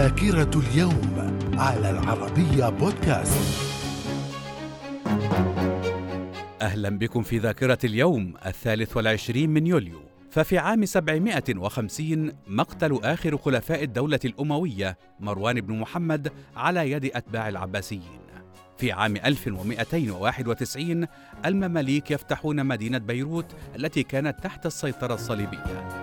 ذاكرة اليوم على العربية بودكاست. أهلا بكم في ذاكرة اليوم الثالث والعشرين من يوليو. ففي عام 750 مقتل آخر خلفاء الدولة الأموية مروان بن محمد على يد أتباع العباسيين. في عام 1291 المماليك يفتحون مدينة بيروت التي كانت تحت السيطرة الصليبية.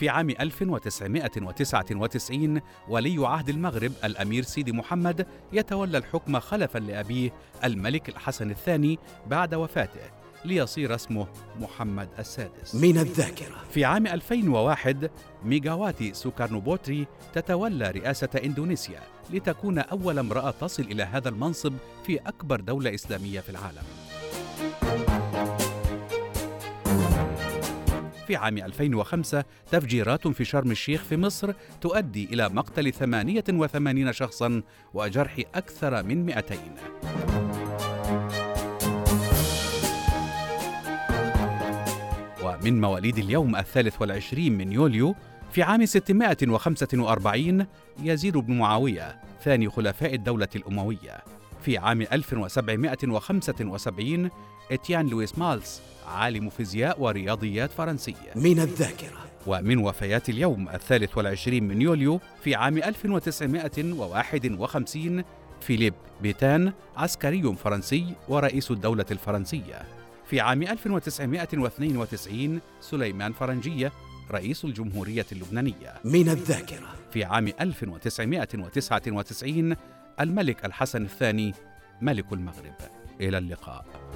في عام 1999 ولي عهد المغرب الأمير سيدي محمد يتولى الحكم خلفا لأبيه الملك الحسن الثاني بعد وفاته ليصير اسمه محمد السادس. من الذاكرة. في عام 2001 ميغاواتي سوكارنوبوتري تتولى رئاسة إندونيسيا لتكون أول امرأة تصل إلى هذا المنصب في أكبر دولة إسلامية في العالم. في عام 2005 تفجيرات في شرم الشيخ في مصر تؤدي إلى مقتل 88 شخصا وجرح أكثر من 200 ومن مواليد اليوم الثالث والعشرين من يوليو في عام 645 يزيد بن معاوية ثاني خلفاء الدولة الأموية. في عام 1775 إتيان لويس مالس عالم فيزياء ورياضيات فرنسي من الذاكرة. ومن وفيات اليوم الثالث والعشرين من يوليو في عام 1951 فيليب بيتان عسكري فرنسي ورئيس الدولة الفرنسية. في عام 1992 سليمان فرنجية رئيس الجمهورية اللبنانية. من الذاكرة. في عام 1999 الملك الحسن الثاني ملك المغرب. إلى اللقاء.